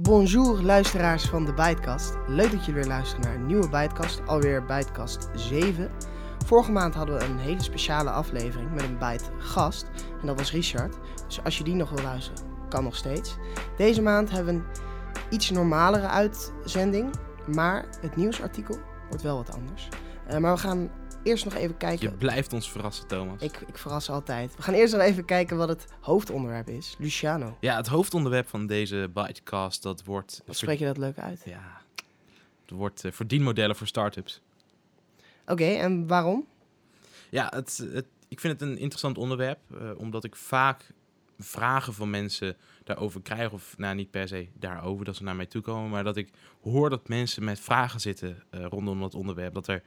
Bonjour luisteraars van de Bijtkast. Leuk dat jullie weer luisteren naar een nieuwe Bijtkast, alweer Bijtkast 7. Vorige maand hadden we een hele speciale aflevering met een Bijt gast en dat was Richard. Dus als je die nog wil luisteren, kan nog steeds. Deze maand hebben we een iets normalere uitzending, maar het nieuwsartikel wordt wel wat anders. Uh, maar we gaan eerst nog even kijken. Je blijft ons verrassen, Thomas. Ik, ik verras altijd. We gaan eerst nog even kijken wat het hoofdonderwerp is. Luciano. Ja, het hoofdonderwerp van deze Bytecast, dat wordt... Wat spreek je dat leuk uit? Ja, het wordt uh, verdienmodellen voor startups. Oké, okay, en waarom? Ja, het, het, ik vind het een interessant onderwerp, uh, omdat ik vaak vragen van mensen daarover krijg. Of nou, niet per se daarover dat ze naar mij toe komen. Maar dat ik hoor dat mensen met vragen zitten uh, rondom dat onderwerp. Dat er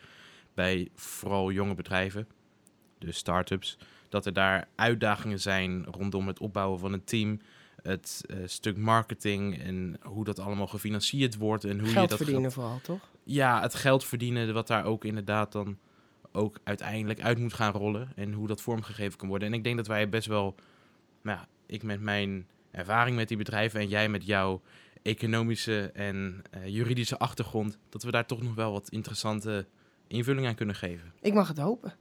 bij vooral jonge bedrijven, dus start-ups, dat er daar uitdagingen zijn rondom het opbouwen van een team. Het uh, stuk marketing en hoe dat allemaal gefinancierd wordt. En hoe geld je dat verdienen vooral, toch? Ja, het geld verdienen, wat daar ook inderdaad dan ook uiteindelijk uit moet gaan rollen. En hoe dat vormgegeven kan worden. En ik denk dat wij best wel, nou ja, ik met mijn ervaring met die bedrijven en jij met jouw economische en uh, juridische achtergrond, dat we daar toch nog wel wat interessante invulling aan kunnen geven. Ik mag het hopen.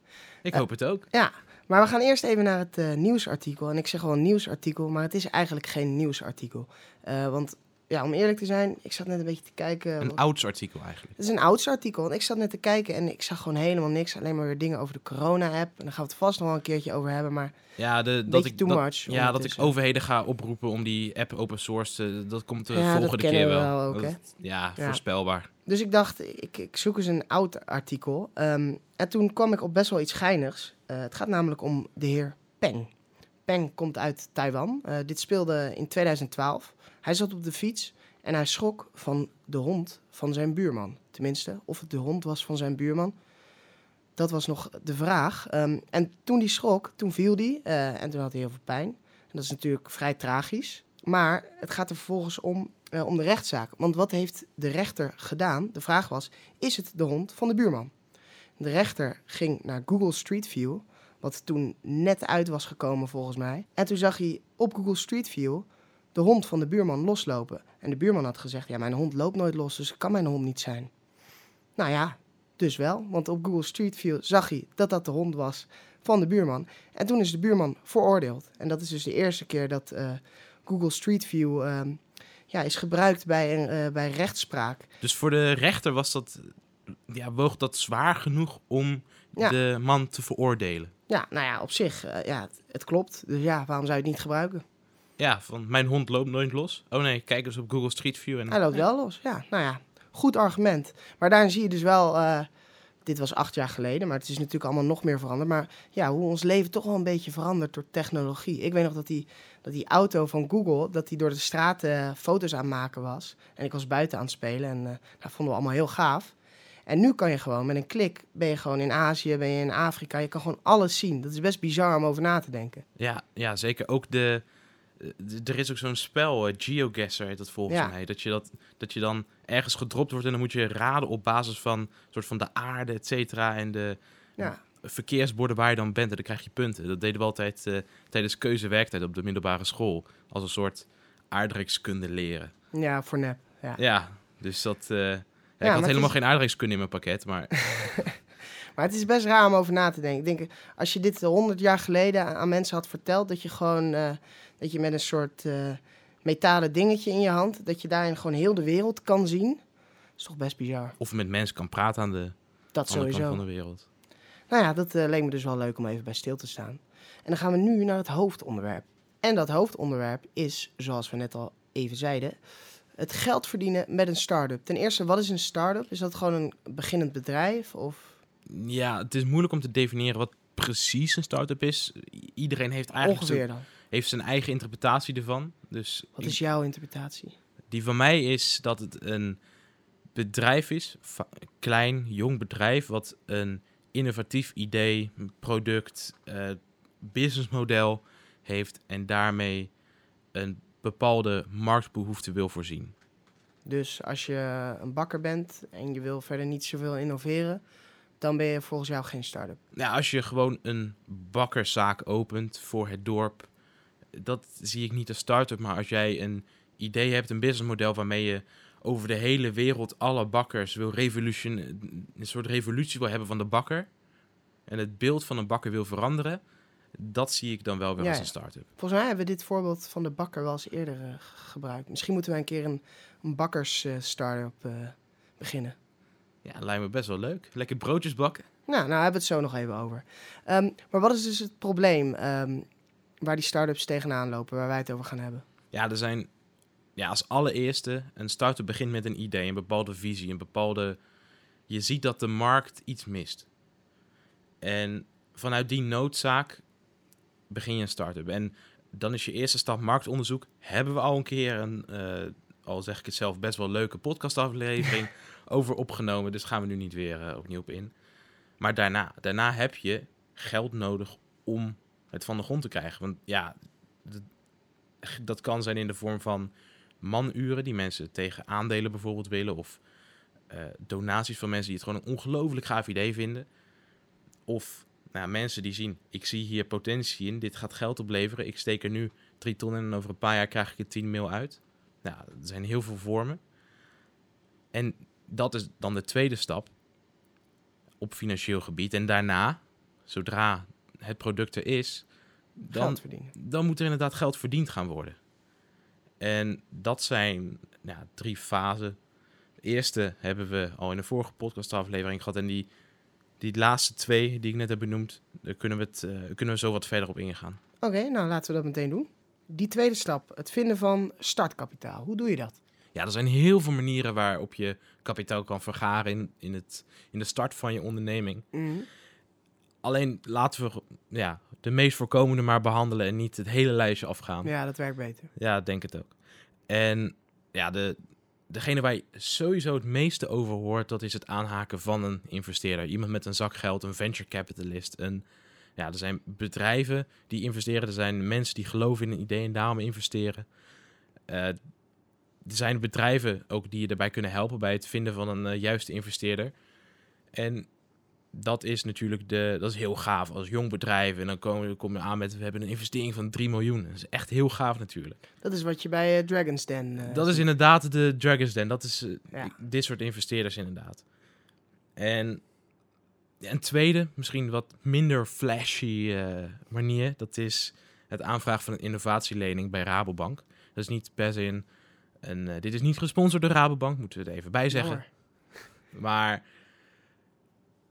Ik hoop het ook. Ja, maar we gaan eerst even naar het uh, nieuwsartikel. En ik zeg wel een nieuwsartikel, maar het is eigenlijk geen nieuwsartikel. Uh, want ja, om eerlijk te zijn, ik zat net een beetje te kijken. Een ouds artikel eigenlijk. Het is een ouds artikel. Want ik zat net te kijken en ik zag gewoon helemaal niks. Alleen maar weer dingen over de corona-app. En daar gaan we het vast nog wel een keertje over hebben. Maar ja, de, dat ik, too dat, much. Ja, dat ik overheden ga oproepen om die app open source te... Dat komt de ja, volgende keer wel. wel ook, dat, ja, ja, voorspelbaar. Dus ik dacht, ik, ik zoek eens een oud artikel. Um, en toen kwam ik op best wel iets geinigs. Uh, het gaat namelijk om de heer Peng. Peng komt uit Taiwan. Uh, dit speelde in 2012. Hij zat op de fiets en hij schrok van de hond van zijn buurman. Tenminste, of het de hond was van zijn buurman. Dat was nog de vraag. Um, en toen hij schrok, toen viel hij. Uh, en toen had hij heel veel pijn. En dat is natuurlijk vrij tragisch. Maar het gaat er vervolgens om, uh, om de rechtszaak. Want wat heeft de rechter gedaan? De vraag was, is het de hond van de buurman? De rechter ging naar Google Street View, wat toen net uit was gekomen volgens mij. En toen zag hij op Google Street View de hond van de buurman loslopen. En de buurman had gezegd, ja, mijn hond loopt nooit los, dus kan mijn hond niet zijn. Nou ja, dus wel, want op Google Street View zag hij dat dat de hond was van de buurman. En toen is de buurman veroordeeld. En dat is dus de eerste keer dat uh, Google Street View uh, ja, is gebruikt bij, uh, bij rechtspraak. Dus voor de rechter was dat, ja, woog dat zwaar genoeg om ja. de man te veroordelen? Ja, nou ja, op zich, uh, ja, het, het, klopt. Dus ja, waarom zou je het niet gebruiken? Ja, van mijn hond loopt nooit los. Oh nee, kijk eens op Google Street View. En... Hij loopt wel los, ja. Nou ja, goed argument. Maar daarin zie je dus wel, uh, dit was acht jaar geleden, maar het is natuurlijk allemaal nog meer veranderd. Maar ja, hoe ons leven toch wel een beetje verandert door technologie. Ik weet nog dat die, dat die auto van Google, dat die door de straat uh, foto's aan maken was. En ik was buiten aan het spelen en uh, dat vonden we allemaal heel gaaf. En nu kan je gewoon met een klik, ben je gewoon in Azië, ben je in Afrika, je kan gewoon alles zien. Dat is best bizar om over na te denken. Ja, ja zeker. Ook de, er is ook zo'n spel, uh, GeoGuessr heet dat volgens Ja. mij. Dat je, dat, dat je dan ergens gedropt wordt en dan moet je raden op basis van soort van de aarde, et cetera. En de Ja. verkeersborden waar je dan bent en dan krijg je punten. Dat deden we altijd eh, tijdens keuzewerktijd op de middelbare school. Als een soort aardrijkskunde leren. Ja, voor nep. Ja. Ja, dus dat... eh, ja, ik had helemaal is- geen aardrijkskunde in mijn pakket, maar Maar het is best raar om over na te denken. Ik denk, als je dit honderd jaar geleden aan- mensen had verteld, dat je gewoon, eh, dat je met een soort eh, metalen dingetje in je hand, dat je daarin gewoon heel de wereld kan zien, is toch best bizar. of met mensen kan praten aan de Dat andere kant sowieso. van de wereld. Nou ja, dat eh, leek me dus wel leuk om even bij stil te staan. En dan gaan we nu naar het hoofdonderwerp. En dat hoofdonderwerp is, zoals we net al even zeiden, het geld verdienen met een start-up. Ten eerste, wat is een start-up? Is dat gewoon een beginnend bedrijf? Of Ja, het is moeilijk om te definiëren wat precies een start-up is. Iedereen heeft eigenlijk ongeveer dan? Heeft zijn eigen interpretatie ervan. Dus Wat is jouw interpretatie? die van mij is dat het een bedrijf is, klein, jong bedrijf, wat een innovatief idee, product, eh businessmodel heeft en daarmee een bepaalde marktbehoefte wil voorzien. Dus als je een bakker bent en je wil verder niet zoveel innoveren, dan ben je volgens jou geen start-up. Nou, als je gewoon een bakkerszaak opent voor het dorp, dat zie ik niet als start-up. Maar als jij een idee hebt, een businessmodel waarmee je over de hele wereld alle bakkers wil revolution, een soort revolutie wil hebben van de bakker. En het beeld van een bakker wil veranderen. Dat zie ik dan wel weer Ja, als een start-up. Volgens mij hebben we dit voorbeeld van de bakker wel eens eerder eh, gebruikt. Misschien moeten we een keer een, een bakkers eh, eh, beginnen. Ja, lijkt me best wel leuk. Lekker broodjes bakken. Nou, nou hebben we het zo nog even over. Ehm, maar wat is dus het probleem ehm, waar die start-ups tegenaan lopen, waar wij het over gaan hebben? Ja, er zijn ja, als allereerste een start-up begint met een idee, een bepaalde visie, een bepaalde. Je ziet dat de markt iets mist. En vanuit die noodzaak begin je een start-up. En dan is je eerste stap marktonderzoek. Hebben we al een keer een, eh, al zeg ik het zelf, best wel leuke podcastaflevering over opgenomen. Dus gaan we nu niet weer eh, opnieuw op in. Maar daarna, daarna heb je geld nodig om het van de grond te krijgen. Want ja, dat kan zijn in de vorm van manuren die mensen tegen aandelen bijvoorbeeld willen. Of eh, donaties van mensen die het gewoon een ongelooflijk gaaf idee vinden. Of nou, mensen die zien, ik zie hier potentie in, dit gaat geld opleveren. Ik steek er nu drie ton in en over een paar jaar krijg ik er 10 mil uit. Nou, er zijn heel veel vormen. En dat is dan de tweede stap op financieel gebied. En daarna, zodra het product er is, dan, dan moet er inderdaad geld verdiend gaan worden. En dat zijn ja, drie fasen. De eerste hebben we al in de vorige podcastaflevering gehad. En die, die laatste twee die ik net heb benoemd, daar kunnen we, het, eh, kunnen we zo wat verder op ingaan. Oké, nou laten we dat meteen doen. Die tweede stap, het vinden van startkapitaal. Hoe doe je dat? Ja, er zijn heel veel manieren waarop je kapitaal kan vergaren in, in, het, in de start van je onderneming. Mhm. Alleen laten we ja, de meest voorkomende maar behandelen en niet het hele lijstje afgaan. Ja, dat werkt beter. Ja, denk het ook. En ja, de, degene waar je sowieso het meeste over hoort, dat is het aanhaken van een investeerder. Iemand met een zak geld, een venture capitalist. Een, ja, er zijn bedrijven die investeren, er zijn mensen die geloven in een idee en daarom investeren. Eh, er zijn bedrijven ook die je daarbij kunnen helpen bij het vinden van een eh, juiste investeerder. En dat is natuurlijk de, dat is heel gaaf als jong bedrijf. En dan kom je, kom je aan met, we hebben een investering van 3 miljoen. Dat is echt heel gaaf natuurlijk. Dat is wat je bij eh, Dragon's Den... eh, Dat is inderdaad de Dragons Den. Dat is eh, Ja. dit soort investeerders inderdaad. En een tweede, misschien wat minder flashy manier, dat is het aanvragen van een innovatielening bij Rabobank. Dat is niet per se een, een dit is niet gesponsord door Rabobank, moeten we er even bij zeggen. Maar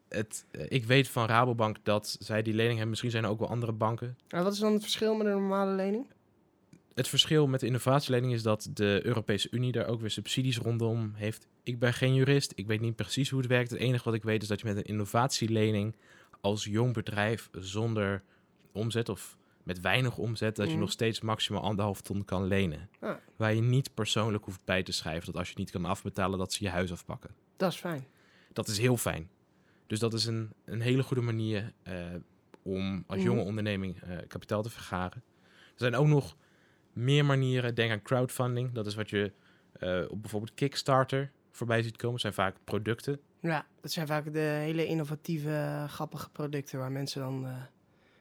het, eh, ik weet van Rabobank dat zij die lening hebben. Misschien zijn er ook wel andere banken. Maar wat is dan het verschil met een normale lening? Het verschil met de innovatielening is dat de Europese Unie daar ook weer subsidies rondom heeft. Ik ben geen jurist, ik weet niet precies hoe het werkt. Het enige wat ik weet is dat je met een innovatielening als jong bedrijf zonder omzet of met weinig omzet, dat je Mhm. nog steeds maximaal anderhalf ton kan lenen. Ah. Waar je niet persoonlijk hoeft bij te schrijven dat als je niet kan afbetalen, dat ze je huis afpakken. Dat is fijn. Dat is heel fijn. Dus dat is een, een hele goede manier eh, om als Mhm. jonge onderneming eh, kapitaal te vergaren. Er zijn ook nog meer manieren. Denk aan crowdfunding. Dat is wat je eh, op bijvoorbeeld Kickstarter voorbij ziet komen. Dat zijn vaak producten. Ja, dat zijn vaak de hele innovatieve, grappige producten waar mensen dan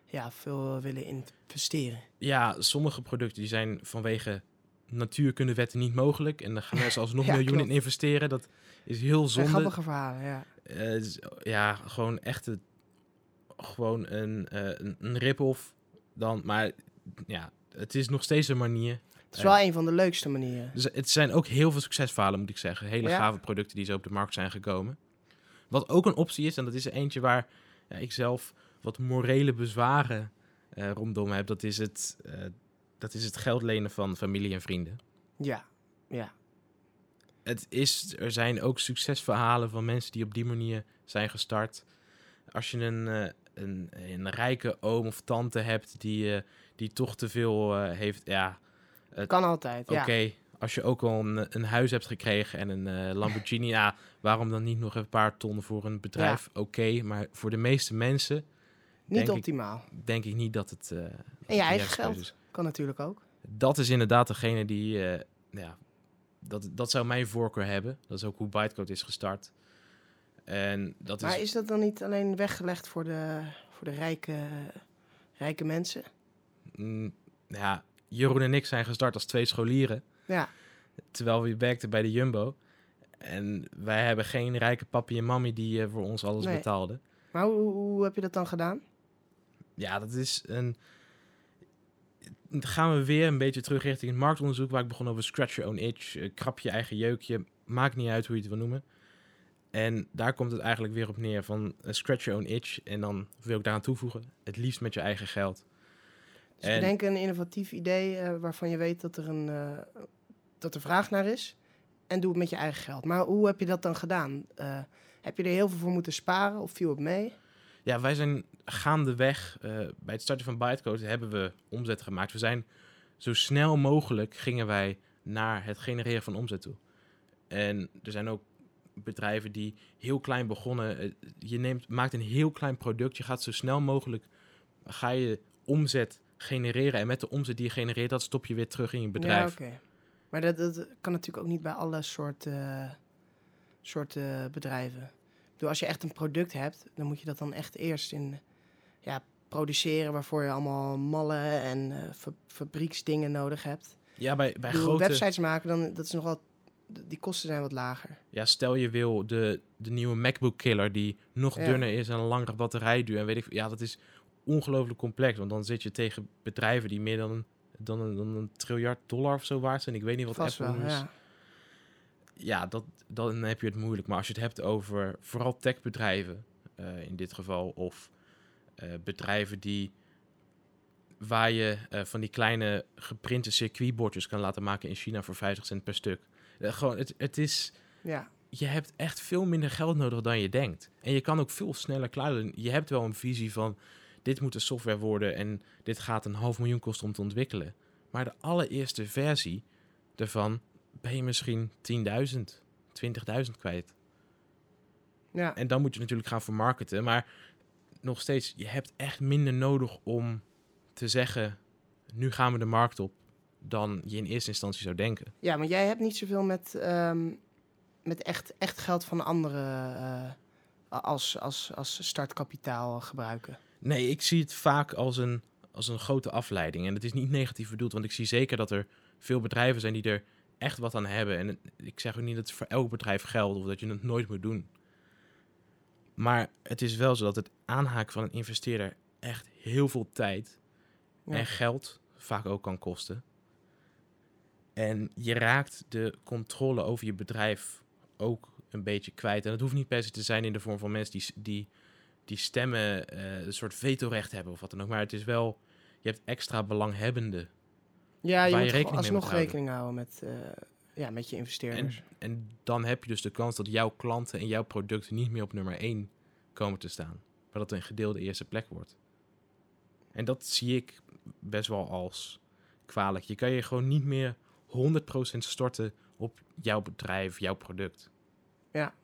ja, veel willen investeren. Ja, sommige producten die zijn vanwege natuurkundewetten niet mogelijk. En dan gaan mensen alsnog Ja, miljoenen in investeren. Dat is heel zonde. grappige verhalen, ja. Eh, ja, gewoon echt het- gewoon een, eh een, een rip-off. Dan, maar ja, het is nog steeds een manier. Het is wel een van de leukste manieren. Dus het zijn ook heel veel succesverhalen, moet ik zeggen. Hele Ja. gave producten die zo op de markt zijn gekomen. Wat ook een optie is, en dat is er eentje waar ja, ik zelf wat morele bezwaren eh, rondom heb. Dat is, het, eh, dat is het geld lenen van familie en vrienden. Ja, ja. Het is, er zijn ook succesverhalen van mensen die op die manier zijn gestart. Als je een, eh, een, een rijke oom of tante hebt die, eh, die toch te veel eh, heeft, ja, Kan altijd, ja. Oké, als je ook al een, een huis hebt gekregen en een Lamborghini, ja, waarom dan niet nog een paar ton voor een bedrijf? Oké, maar voor de meeste mensen Niet denk ik- optimaal. denk ik niet dat het. het En je eigen geld. is. Kan natuurlijk ook. Dat is inderdaad degene die, ja, dat, dat zou mijn voorkeur hebben. Dat is ook hoe Bytecode is gestart. En dat Maar is, is dat dan niet alleen weggelegd voor de, voor de rijke, rijke mensen? mm, ja, Jeroen en ik zijn gestart als twee scholieren. Ja, Terwijl we werkten bij de Jumbo. En wij hebben geen rijke papi en mami die eh, voor ons alles Nee. betaalden. maar hoe, hoe heb je dat dan gedaan? Ja, dat is een... Gaan we weer een beetje terug richting het marktonderzoek... waar ik begon over scratch your own itch, eh, krap je eigen jeukje. Maakt niet uit hoe je het wil noemen. En daar komt het eigenlijk weer op neer van eh, scratch your own itch. En dan wil ik daaraan toevoegen, het liefst met je eigen geld. Dus bedenk een innovatief idee eh, waarvan je weet dat er, een, dat er vraag naar is. En doe het met je eigen geld. Maar hoe heb je dat dan gedaan? Heb je er heel veel voor moeten sparen of viel het mee? Ja, wij zijn gaandeweg, eh bij het starten van Bytecode hebben we omzet gemaakt. We zijn zo snel mogelijk gingen wij naar het genereren van omzet toe. En er zijn ook bedrijven die heel klein begonnen. Eh, Je neemt, maakt een heel klein product, je gaat zo snel mogelijk, ga je omzet genereren. En met de omzet die je genereert, dat stop je weer terug in je bedrijf. Ja. Maar dat, dat kan natuurlijk ook niet bij alle soorten, soorten bedrijven. Bedoel, als je echt een product hebt, dan moet je dat dan echt eerst in ja, produceren... waarvoor je allemaal mallen en eh, fa- fabrieksdingen nodig hebt. Ja, bij, bij bedoel, grote... websites maken, dan, dat is nog wat, die kosten zijn wat lager. Ja, stel je wil de, de nieuwe MacBook Killer die nog Ja. dunner is en een langere batterijduur en weet ik. Ja, dat is ongelooflijk complex, want dan zit je tegen bedrijven die meer dan dan een, dan een triljard dollar of zo waard zijn. Ik weet niet wat Vast Apple wel, is. ja. Ja, dat, dan heb je het moeilijk. Maar als je het hebt over vooral techbedrijven eh, in dit geval, of eh, bedrijven die waar je eh, van die kleine geprinte circuitbordjes kan laten maken in China voor 50 cent per stuk. Gewoon, het, het is ja. je hebt echt veel minder geld nodig dan je denkt. En je kan ook veel sneller klaar doen. Je hebt wel een visie van, dit moet een software worden en dit gaat een half miljoen kosten om te ontwikkelen. Maar de allereerste versie daarvan ben je misschien 10.000, 20.000 kwijt. Ja. En dan moet je natuurlijk gaan vermarkten. Maar nog steeds, je hebt echt minder nodig om te zeggen, nu gaan we de markt op, dan je in eerste instantie zou denken. ja, maar jij hebt niet zoveel met, ehm, met echt, echt geld van anderen eh, als, als, als startkapitaal gebruiken. Nee, ik zie het vaak als een, als een grote afleiding. En het is niet negatief bedoeld, want ik zie zeker dat er veel bedrijven zijn die er echt wat aan hebben. En ik zeg ook niet dat het voor elk bedrijf geldt of dat je het nooit moet doen. Maar het is wel zo dat het aanhaken van een investeerder echt heel veel tijd Ja. en geld vaak ook kan kosten. En je raakt de controle over je bedrijf ook een beetje kwijt. En dat hoeft niet per se te zijn in de vorm van mensen die, die, die stemmen, eh, een soort vetorecht hebben of wat dan ook. Maar het is wel, je hebt extra belanghebbenden. Ja, je Waar moet je rekening alsnog houden. rekening houden met, eh, ja, met je En, investeerders. en dan heb je dus de kans dat jouw klanten en jouw producten niet meer op nummer 1 komen te staan. Maar dat het een gedeelde eerste plek wordt. En dat zie ik best wel als kwalijk. Je kan je gewoon niet meer 100% storten op jouw bedrijf, jouw product. Ja.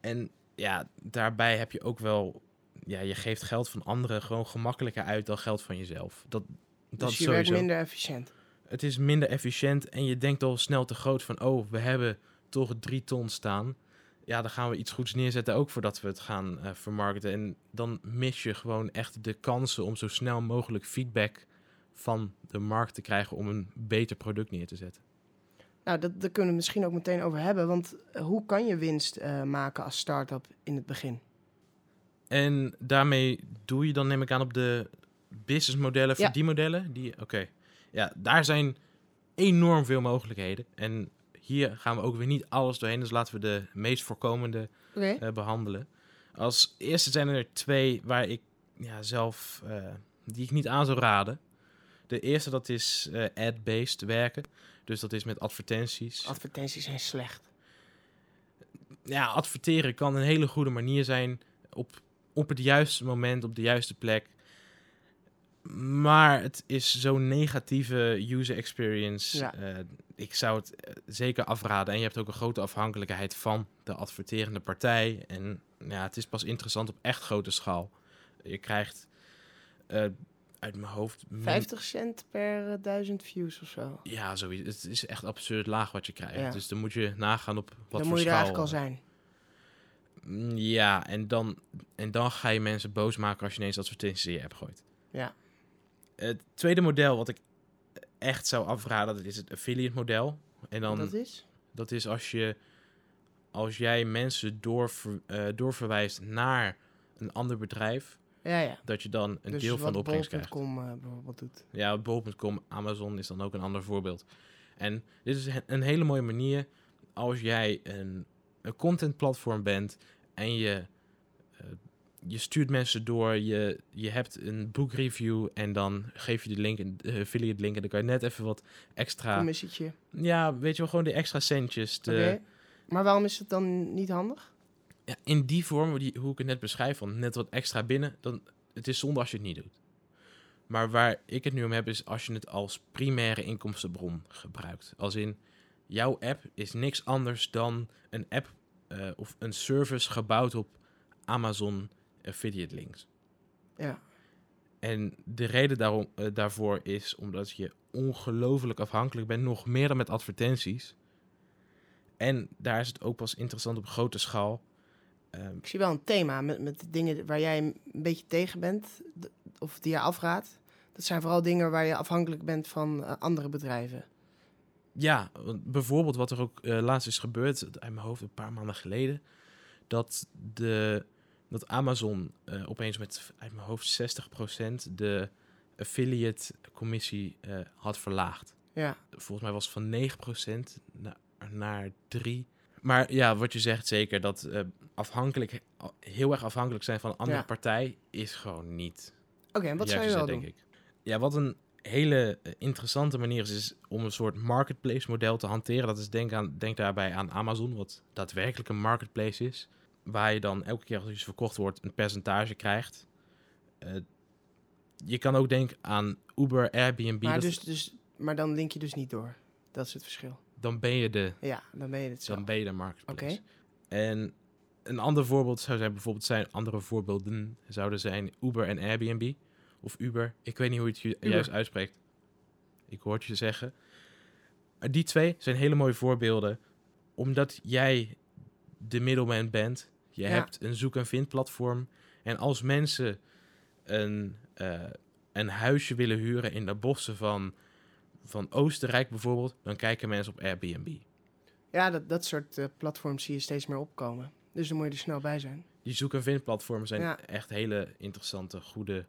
En ja, daarbij heb je ook wel... Ja, je geeft geld van anderen gewoon gemakkelijker uit dan geld van jezelf. Dat, dat dus je sowieso werkt minder efficiënt. het is minder efficiënt en je denkt al snel te groot van, oh, we hebben toch drie ton staan. Ja, dan gaan we iets goeds neerzetten ook voordat we het gaan eh, vermarkten. En dan mis je gewoon echt de kansen om zo snel mogelijk feedback van de markt te krijgen om een beter product neer te zetten. Nou, dat, daar kunnen we misschien ook meteen over hebben. Want eh, hoe kan je winst eh, maken als start-up in het begin? En daarmee doe je dan, neem ik aan, op de businessmodellen, Ja. verdienmodellen. Die, oké, ja, daar zijn enorm veel mogelijkheden. En hier gaan we ook weer niet alles doorheen. Dus laten we de meest voorkomende eh, behandelen. Als eerste zijn er twee waar ik ja, zelf, eh, die ik niet aan zou raden. De eerste dat is eh, ad-based werken. Dus dat is met advertenties. Advertenties zijn slecht. ja, adverteren kan een hele goede manier zijn op, op het juiste moment, op de juiste plek. Maar het is zo'n negatieve user experience. Ja. Eh, ik zou het eh, zeker afraden. En je hebt ook een grote afhankelijkheid van de adverterende partij. En ja, het is pas interessant op echt grote schaal. Je krijgt eh, uit mijn hoofd... min- 50 cent per duizend views of zo. Ja, zoiets. Het is echt absurd laag wat je krijgt. Ja. Dus dan moet je nagaan op wat Dan voor moet je schaal. eigenlijk al zijn. Mm, Ja, en dan, en dan ga je mensen boos maken als je ineens advertenties in je app gooit. Ja. Het tweede model wat ik echt zou afraden, dat is het affiliate model. En dan, dat is? dat is als je als jij mensen doorver, eh, doorverwijst naar een ander bedrijf, Ja, ja. dat je dan een dus deel van de opbrengst krijgt. bol.com eh, bijvoorbeeld doet. Ja, bol.com, Amazon is dan ook een ander voorbeeld. En dit is een hele mooie manier als jij een, een contentplatform bent en je, je stuurt mensen door, je, je hebt een boekreview en dan geef je de link, een de affiliate link en dan kan je net even wat extra, Commissietje. ja, weet je wel, gewoon de extra centjes. De, Oké. Maar waarom is het dan niet handig? ja, in die vorm, die, hoe ik het net beschrijf, van net wat extra binnen, dan het is zonde als je het niet doet. Maar waar ik het nu om heb, is als je het als primaire inkomstenbron gebruikt. Als in, jouw app is niks anders dan een app eh, of een service gebouwd op Amazon affiliate links. Ja. En de reden daarom, eh, daarvoor is omdat je ongelooflijk afhankelijk bent, nog meer dan met advertenties. En daar is het ook pas interessant op grote schaal. Ehm, Ik zie wel een thema met, met dingen waar jij een beetje tegen bent, of die je afraadt. Dat zijn vooral dingen waar je afhankelijk bent van eh, andere bedrijven. Ja, bijvoorbeeld wat er ook eh, laatst is gebeurd, uit mijn hoofd een paar maanden geleden, dat, de, dat Amazon eh, opeens met uit mijn hoofd 60% de affiliate commissie eh, had verlaagd. Ja, Volgens mij was het van 9% naar, naar 3. Maar ja, wat je zegt zeker, dat eh, afhankelijk, heel erg afhankelijk zijn van een andere Ja. partij is gewoon niet oké. en wat zou je wel zet, doen? denk ik. Ja, wat een hele interessante manier is, is om een soort marketplace model te hanteren. Dat is denk, aan, denk daarbij aan Amazon, wat daadwerkelijk een marketplace is. Waar je dan elke keer als iets verkocht wordt een percentage krijgt. Eh, je kan ook denken aan Uber, Airbnb. Maar, dus, dus, maar dan link je dus niet door. Dat is het verschil. Dan ben je de, Ja, dan ben je het zo. dan ben je de marketplace. Oké. En een ander voorbeeld zou zijn bijvoorbeeld zijn, andere voorbeelden zouden zijn Uber en Airbnb. Of Uber. Ik weet niet hoe je het Uber. juist uitspreekt. Ik hoor het je zeggen. Die twee zijn hele mooie voorbeelden. Omdat jij de middelman bent. Je Ja. hebt een zoek- en vindplatform. En als mensen een, eh, een huisje willen huren in de bossen van, van Oostenrijk bijvoorbeeld, dan kijken mensen op Airbnb. Ja, dat, dat soort eh, platforms zie je steeds meer opkomen. Dus dan moet je er snel bij zijn. Die zoek- en vindplatformen zijn Ja. echt hele interessante, goede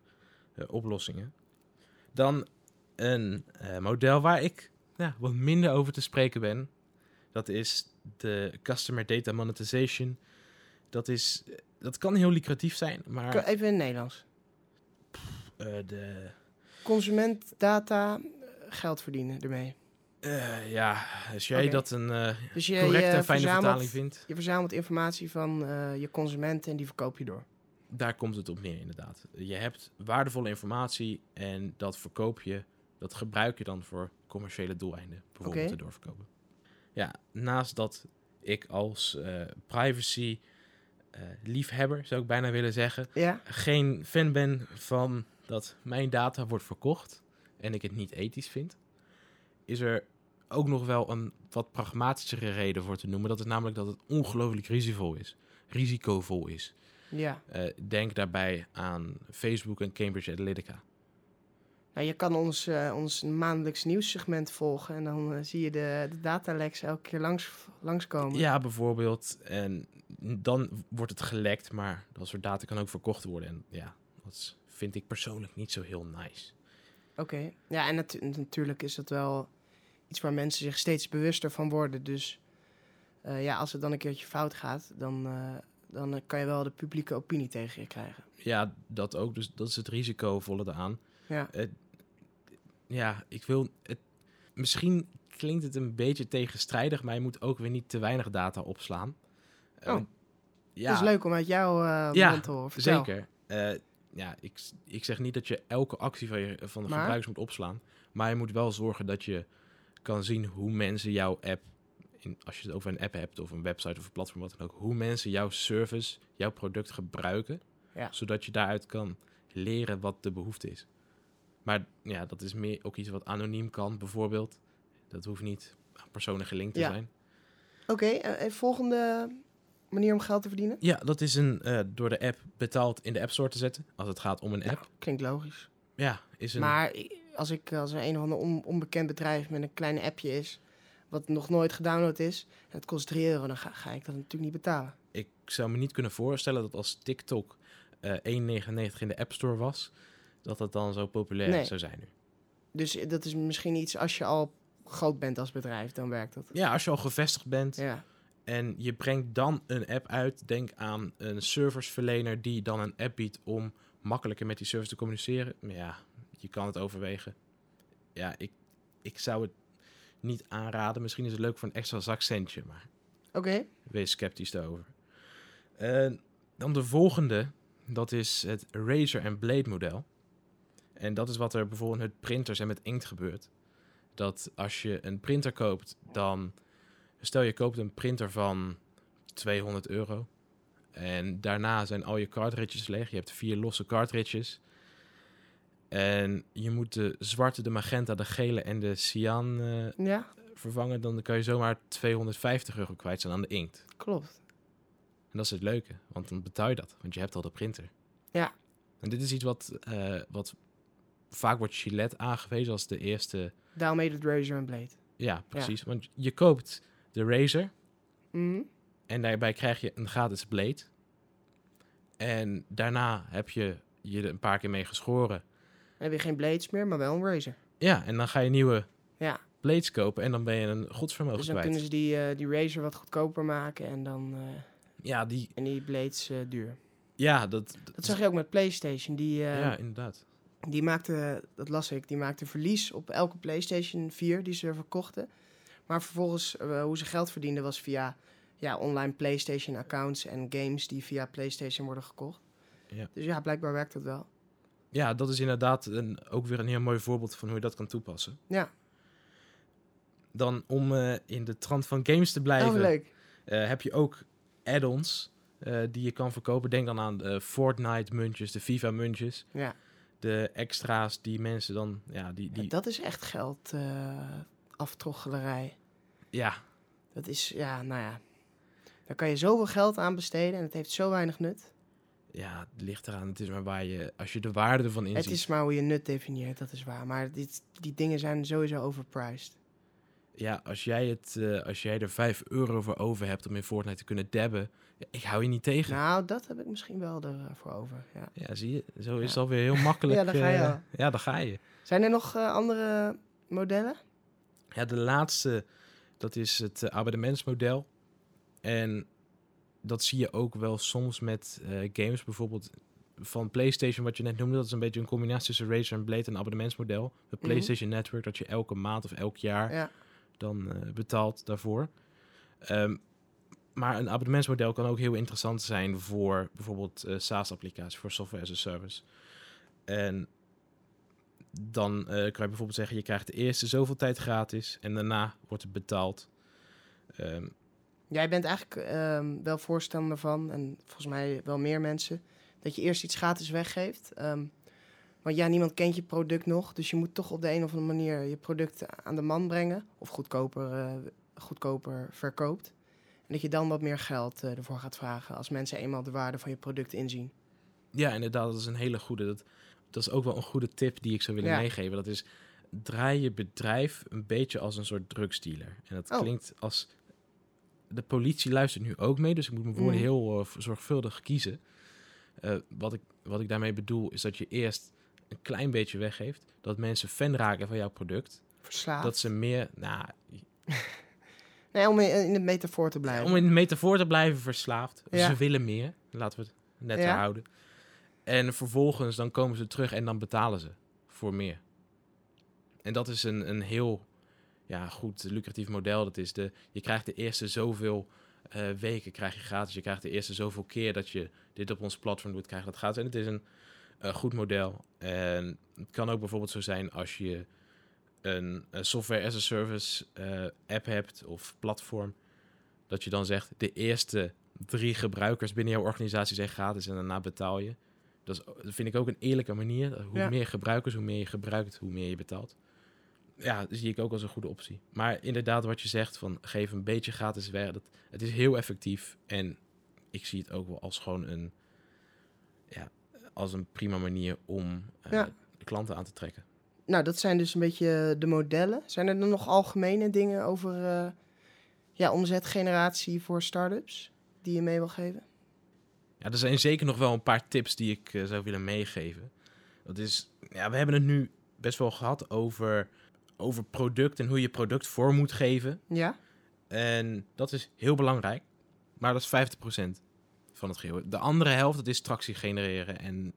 eh, oplossingen. Dan een model waar ik ja, wat minder over te spreken ben. Dat is de Customer Data Monetization. Dat, is, dat kan heel lucratief zijn, maar Even in het Nederlands. eh, de, Consument, data, eh, geld verdienen ermee. eh, ja, als jij dat een Dus je, correcte en fijne vertaling vindt, Je verzamelt informatie van je consumenten en die verkoop je door. daar komt het op neer inderdaad. Je hebt waardevolle informatie en dat verkoop je, dat gebruik je dan voor commerciële doeleinden, bijvoorbeeld te doorverkopen. Ja, naast dat ik als privacy eh, liefhebber, zou ik bijna willen zeggen, Ja? geen fan ben van dat mijn data wordt verkocht en ik het niet ethisch vind, is er ook nog wel een wat pragmatischere reden voor te noemen. Dat is namelijk dat het ongelooflijk risicovol is. Risicovol is. Ja. Eh, denk daarbij aan Facebook en Cambridge Analytica. Nou, je kan ons, eh, ons maandelijks nieuwssegment volgen en dan zie je de, de dataleks elke keer langs, langskomen. Ja, bijvoorbeeld. En dan wordt het gelekt, maar dat soort data kan ook verkocht worden. En ja, dat vind ik persoonlijk niet zo heel nice. Oké. Ja, en natu- natuurlijk is dat wel iets waar mensen zich steeds bewuster van worden. Dus eh, ja, als het dan een keertje fout gaat, dan, eh, dan eh, kan je wel de publieke opinie tegen je krijgen. Ja, dat ook. Dus dat is het risicovolle eraan. Ja. Ja, ik wil... Het, misschien klinkt het een beetje tegenstrijdig, maar je moet ook weer niet te weinig data opslaan. Oh. ja, Dat is leuk om uit jouw Ja, mond te horen. Vertel. Zeker. Eh, ja, ik, ik zeg niet dat je elke actie van, je, van de Maar? gebruikers moet opslaan. Maar je moet wel zorgen dat je kan zien hoe mensen jouw app, in, als je het over een app hebt of een website of een platform, wat dan ook, hoe mensen jouw service, jouw product gebruiken. Ja. Zodat je daaruit kan leren wat de behoefte is. Maar ja, dat is meer ook iets wat anoniem kan, bijvoorbeeld. Dat hoeft niet aan personen gelinkt te Ja. zijn. Oké, eh, volgende manier om geld te verdienen? Ja, dat is een eh, door de app betaald in de App Store te zetten. Als het gaat om een app. Ja, klinkt logisch. Ja, is een... Maar als ik als er een of ander on- onbekend bedrijf met een klein appje is, wat nog nooit gedownload is, en het kost 3 euro, dan ga, ga ik dat natuurlijk niet betalen. Ik zou me niet kunnen voorstellen dat als TikTok eh 1,99 in de App Store was, dat dat dan zo populair Nee. zou zijn nu. Dus dat is misschien iets als je al groot bent als bedrijf, dan werkt dat. Ja, als je al gevestigd bent Ja, en je brengt dan een app uit, denk aan een serviceverlener die dan een app biedt om makkelijker met die service te communiceren. Maar ja, je kan het overwegen. Ja, ik, ik zou het niet aanraden. Misschien is het leuk voor een extra zakcentje, maar oké. wees sceptisch daarover. Dan de volgende, dat is het Razer en Blade model. En dat is wat er bijvoorbeeld met printers en met inkt gebeurt. Dat als je een printer koopt, dan stel je koopt een printer van 200 euro. En daarna zijn al je cartridges leeg. Je hebt vier losse cartridges. En je moet de zwarte, de magenta, de gele en de cyan eh, Ja, vervangen. Dan kan je zomaar 250 euro kwijt zijn aan de inkt. klopt. En dat is het leuke, want dan betaal je dat, want je hebt al de printer. Ja. En dit is iets wat, eh, wat vaak wordt Gillette aangewezen als de eerste. Daarom heet het Razor en Blade. Ja, precies. Want je koopt de Razer Mhm. en daarbij krijg je een gratis blade. En daarna heb je je er een paar keer mee geschoren. Dan heb je geen blades meer, maar wel een Razor. Ja, en dan ga je nieuwe Ja, blades kopen en dan ben je een godsvermogen dus dan kwijt. kunnen ze die, eh, die Razor wat goedkoper maken en dan eh, Ja, die, en die blades eh, duur. ja, dat, Dat zag je ook met PlayStation. Die, ja, inderdaad. die maakte, dat las ik, die maakte verlies op elke PlayStation 4 die ze verkochten. Maar vervolgens, eh, hoe ze geld verdienden, was via ja, online PlayStation accounts en games die via PlayStation worden gekocht. Ja. Dus ja, blijkbaar werkt dat wel. Ja, dat is inderdaad een, ook weer een heel mooi voorbeeld van hoe je dat kan toepassen. Ja, Dan om eh, in de trant van games te blijven, oh, leuk. eh, heb je ook add-ons die je kan verkopen. Denk dan aan de Fortnite muntjes, de FIFA muntjes, Ja. de extra's die mensen dan, ja, die, die, Ja, dat is echt geld eh aftroggelerij. Ja, Dat is, ja, nou ja. Daar kan je zoveel geld aan besteden en het heeft zo weinig nut. ja, het ligt eraan. Het is maar waar je, als je de waarde ervan inziet. Het is maar hoe je nut definieert, dat is waar. Maar dit, die dingen zijn sowieso overpriced. Ja, als jij, het, eh, als jij er 5 euro voor over hebt om in Fortnite te kunnen dabben, ja, ik hou je niet tegen. Nou, dat heb ik misschien wel ervoor over. Ja. Ja, zie je, zo is het alweer heel makkelijk. Ja, daar ga je eh, ja, daar ga je. Zijn er nog eh, andere modellen? Ja, de laatste, dat is het eh, abonnementsmodel. En dat zie je ook wel soms met eh, games, bijvoorbeeld van PlayStation, wat je net noemde. Dat is een beetje een combinatie tussen Razer en Blade, een abonnementsmodel. Het Mhm. PlayStation Network, dat je elke maand of elk jaar Ja. dan eh, betaalt daarvoor. Ehm, maar een abonnementsmodel kan ook heel interessant zijn voor bijvoorbeeld SaaS-applicaties, voor software as a service. En dan eh, kan je bijvoorbeeld zeggen, je krijgt de eerste zoveel tijd gratis en daarna wordt het betaald. Ehm, Jij bent eigenlijk ehm, wel voorstander van, en volgens mij wel meer mensen, dat je eerst iets gratis weggeeft. Ehm, want ja, niemand kent je product nog, dus je moet toch op de een of andere manier je product aan de man brengen. Of goedkoper, eh, goedkoper verkoopt. En dat je dan wat meer geld eh, ervoor gaat vragen als mensen eenmaal de waarde van je product inzien. ja, inderdaad, dat is een hele goede. Dat, dat is ook wel een goede tip die ik zou willen Ja. meegeven. Dat is, draai je bedrijf een beetje als een soort drugsdealer. En dat Oh. klinkt als... De politie luistert nu ook mee, dus ik moet mijn woorden Mm. heel eh, zorgvuldig kiezen. Eh, wat, ik, wat ik daarmee bedoel, is dat je eerst een klein beetje weggeeft. Dat mensen fan raken van jouw product. Verslaafd. Dat ze meer... Nou, Nee, om in, in de metafoor te blijven. om in de metafoor te blijven verslaafd. Ja. Ze willen meer. Laten we het net Ja. houden. En vervolgens dan komen ze terug en dan betalen ze voor meer. En dat is een, een heel ja, goed lucratief model. Dat is de, je krijgt de eerste zoveel eh, weken krijg je gratis. Je krijgt de eerste zoveel keer dat je dit op ons platform doet, krijg je dat gratis. En het is een goed model. En het kan ook bijvoorbeeld zo zijn als je een, een software as a service eh, app hebt of platform. Dat je dan zegt, de eerste drie gebruikers binnen jouw organisatie zijn gratis en daarna betaal je. Dat, is, dat vind ik ook een eerlijke manier. Hoe Ja. meer gebruikers, hoe meer je gebruikt, hoe meer je betaalt. Ja, dat zie ik ook als een goede optie. Maar inderdaad, wat je zegt, van geef een beetje gratis weg. Dat, het is heel effectief. En ik zie het ook wel als gewoon een, ja, als een prima manier om eh, Ja. klanten aan te trekken. nou, dat zijn dus een beetje de modellen. Zijn er dan nog algemene dingen over eh, ja, omzetgeneratie voor start-ups die je mee wil geven? Ja, er zijn zeker nog wel een paar tips die ik eh, zou willen meegeven. Dat is, ja, we hebben het nu best wel gehad over, over product en hoe je product vorm moet geven. Ja? En dat is heel belangrijk, maar dat is 50% van het geheel. De andere helft, dat is tractie genereren. En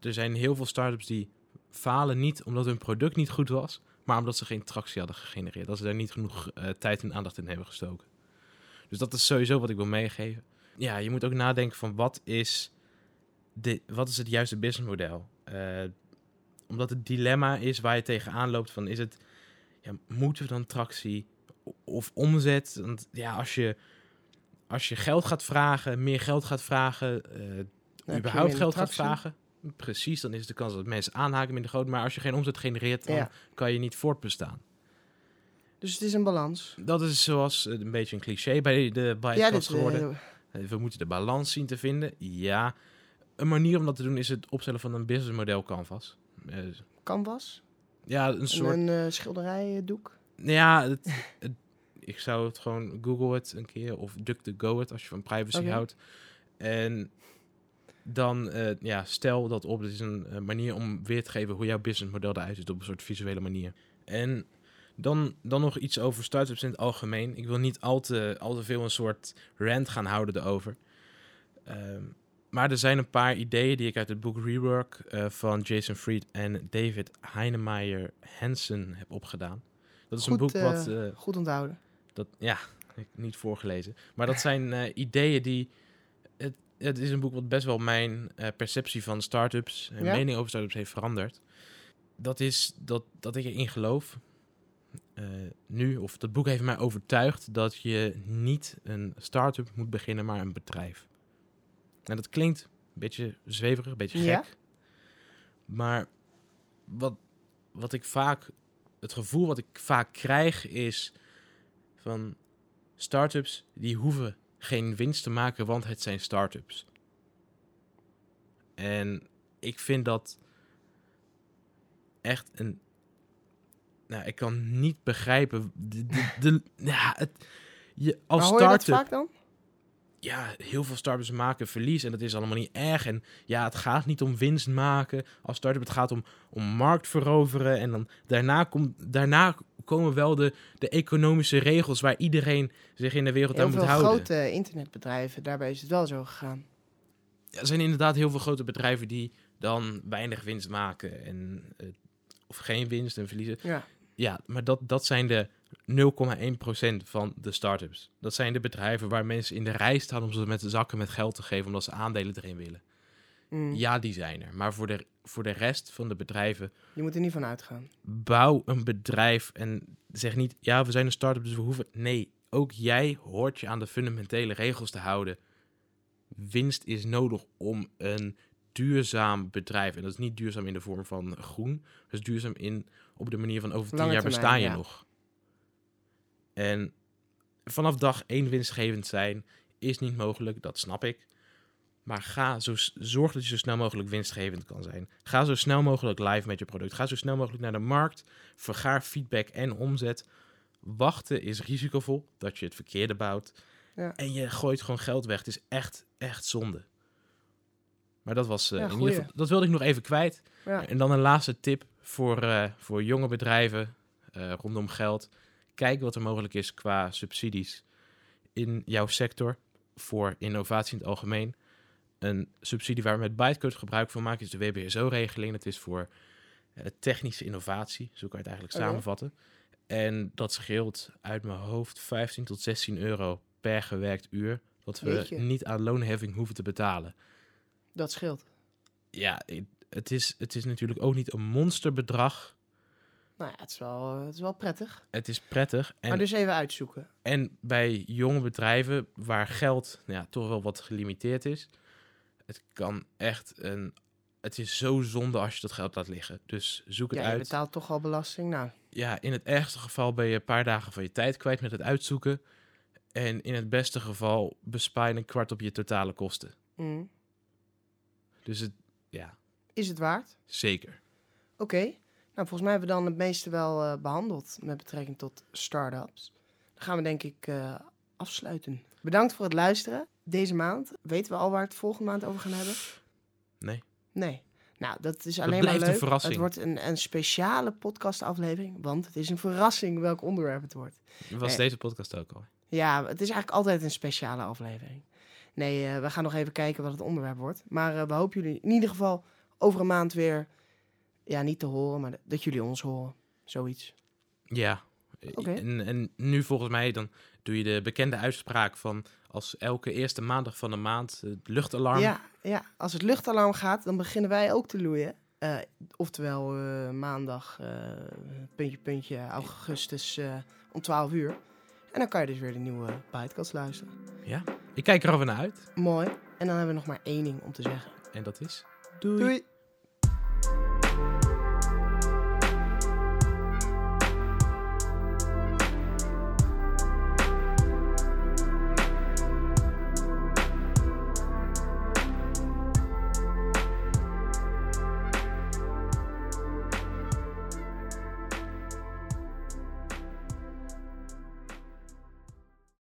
er zijn heel veel startups die falen niet omdat hun product niet goed was, maar omdat ze geen tractie hadden gegenereerd. Dat ze daar niet genoeg eh, tijd en aandacht in hebben gestoken. Dus dat is sowieso wat ik wil meegeven. Ja, je moet ook nadenken van wat is, de, wat is het juiste businessmodel? Uh, omdat het dilemma is waar je tegenaan loopt van is het, ja, moeten we dan tractie of omzet? Want ja, als je, als je geld gaat vragen, meer geld gaat vragen, uh, überhaupt geld gaat vragen, precies, dan is de kans dat mensen aanhaken minder groot. Maar als je geen omzet genereert, dan kan je niet voortbestaan. Dus het is een balans. Dat is zoals een beetje een cliché bij de bij ja, geworden. Uh, we moeten de balans zien te vinden. Ja, een manier om dat te doen is het opstellen van een businessmodel canvas. Uh, canvas? Ja, een soort... Een uh, schilderijdoek? Ja, het, ik zou het gewoon Google het een keer of DuckDuckGo het als je van privacy houdt. En dan uh, ja, stel dat op. Dit is een manier om weer te geven hoe jouw businessmodel eruit ziet op een soort visuele manier. En dan, dan nog iets over startups in het algemeen. Ik wil niet al te, al te veel een soort rant gaan houden erover. Uh, maar er zijn een paar ideeën die ik uit het boek Rework uh, van Jason Fried en David Heinemeier Hansen heb opgedaan. Dat is een boek wat... goed onthouden. Dat, ja, ik niet voorgelezen. Maar dat zijn ideeën die het is een boek wat best wel mijn perceptie van startups en mening over startups heeft veranderd. Dat is dat, dat ik erin geloof. Uh, nu, of dat boek heeft mij overtuigd dat je niet een start-up moet beginnen, maar een bedrijf. En dat klinkt een beetje zweverig, een beetje gek. Ja? Maar wat, wat ik vaak, het gevoel wat ik vaak krijg is van startups die hoeven geen winst te maken, want het zijn start-ups. En ik vind dat echt een. Nou, ik kan niet begrijpen. De, de, ja, het, je, als maar hoor je vaak dan? Ja, heel veel startups maken verlies en dat is allemaal niet erg. En ja, het gaat niet om winst maken als start-up. Het gaat om, om markt veroveren. En dan daarna, komt daarna komen wel de, de economische regels waar iedereen zich in de wereld aan moet houden. Heel grote internetbedrijven, daarbij is het wel zo gegaan. Ja, er zijn inderdaad heel veel grote bedrijven die dan weinig winst maken en uh, of geen winst en verliezen. Ja, ja maar dat, dat zijn de 0,1% van de startups. Dat zijn de bedrijven waar mensen in de rij staan om ze met de zakken met geld te geven omdat ze aandelen erin willen. Mm. Ja, die zijn er. Maar voor de, voor de rest van de bedrijven. Je moet er niet van uitgaan. Bouw een bedrijf en zeg niet, ja, we zijn een start-up, dus we hoeven. Nee, ook jij hoort je aan de fundamentele regels te houden. Winst is nodig om een duurzaam bedrijf. En dat is niet duurzaam in de vorm van groen. Dat is duurzaam in, op de manier van over tien jaar bestaan je nog. En vanaf dag één winstgevend zijn is niet mogelijk, dat snap ik. Maar ga zo, zorg dat je zo snel mogelijk winstgevend kan zijn. Ga zo snel mogelijk live met je product. Ga zo snel mogelijk naar de markt. Vergaar feedback en omzet. Wachten is risicovol dat je het verkeerde bouwt. Ja. En je gooit gewoon geld weg. Het is echt, echt zonde. Maar dat was uh, in ieder geval, dat wilde ik nog even kwijt. Ja. En dan een laatste tip voor, uh, voor jonge bedrijven uh, rondom geld. Kijk wat er mogelijk is qua subsidies in jouw sector voor innovatie in het algemeen een subsidie waar we met Bytecode gebruik van maken, is de WBSO-regeling. Dat is voor technische innovatie, zo kan je het eigenlijk samenvatten. En dat scheelt uit mijn hoofd 15 tot 16 euro per gewerkt uur. Wat we niet aan loonheffing hoeven te betalen. Dat scheelt. Ja, het is, het is natuurlijk ook niet een monsterbedrag. Nou ja, het is wel, het is wel prettig. Het is prettig. En, maar dus even uitzoeken. En bij jonge bedrijven waar geld ja, toch wel wat gelimiteerd is, het kan echt een. Het is zo zonde als je dat geld laat liggen. Dus zoek het ja, uit. Je betaalt toch al belasting. Nou. Ja, in het ergste geval ben je een paar dagen van je tijd kwijt met het uitzoeken. En in het beste geval bespaar je een kwart op je totale kosten. Mm. Dus het, ja. Is het waard? Zeker. Oké. Nou, volgens mij hebben we dan het meeste wel eh, behandeld met betrekking tot start-ups. Dan gaan we denk ik eh, afsluiten. Bedankt voor het luisteren. Deze maand weten we al waar we het volgende maand over gaan hebben? Nee. Nee. Nou, dat is alleen maar blijft een leuk. verrassing. Het wordt een, een speciale podcastaflevering, want het is een verrassing welk onderwerp het wordt. Dat was Eh. deze podcast ook al. Ja, het is eigenlijk altijd een speciale aflevering. Nee, eh, we gaan nog even kijken wat het onderwerp wordt. Maar eh, we hopen jullie in ieder geval over een maand weer, ja, niet te horen, maar dat jullie ons horen. Zoiets. Ja. En, en nu volgens mij dan doe je de bekende uitspraak van als elke eerste maandag van de maand het luchtalarm. Ja, ja, als het luchtalarm gaat, dan beginnen wij ook te loeien. Eh, oftewel maandag, puntje, puntje, augustus om 12 uur. En dan kan je dus weer de nieuwe podcast luisteren. Ik kijk er alweer naar uit. Mooi. En dan hebben we nog maar één ding om te zeggen. En dat is... Doei.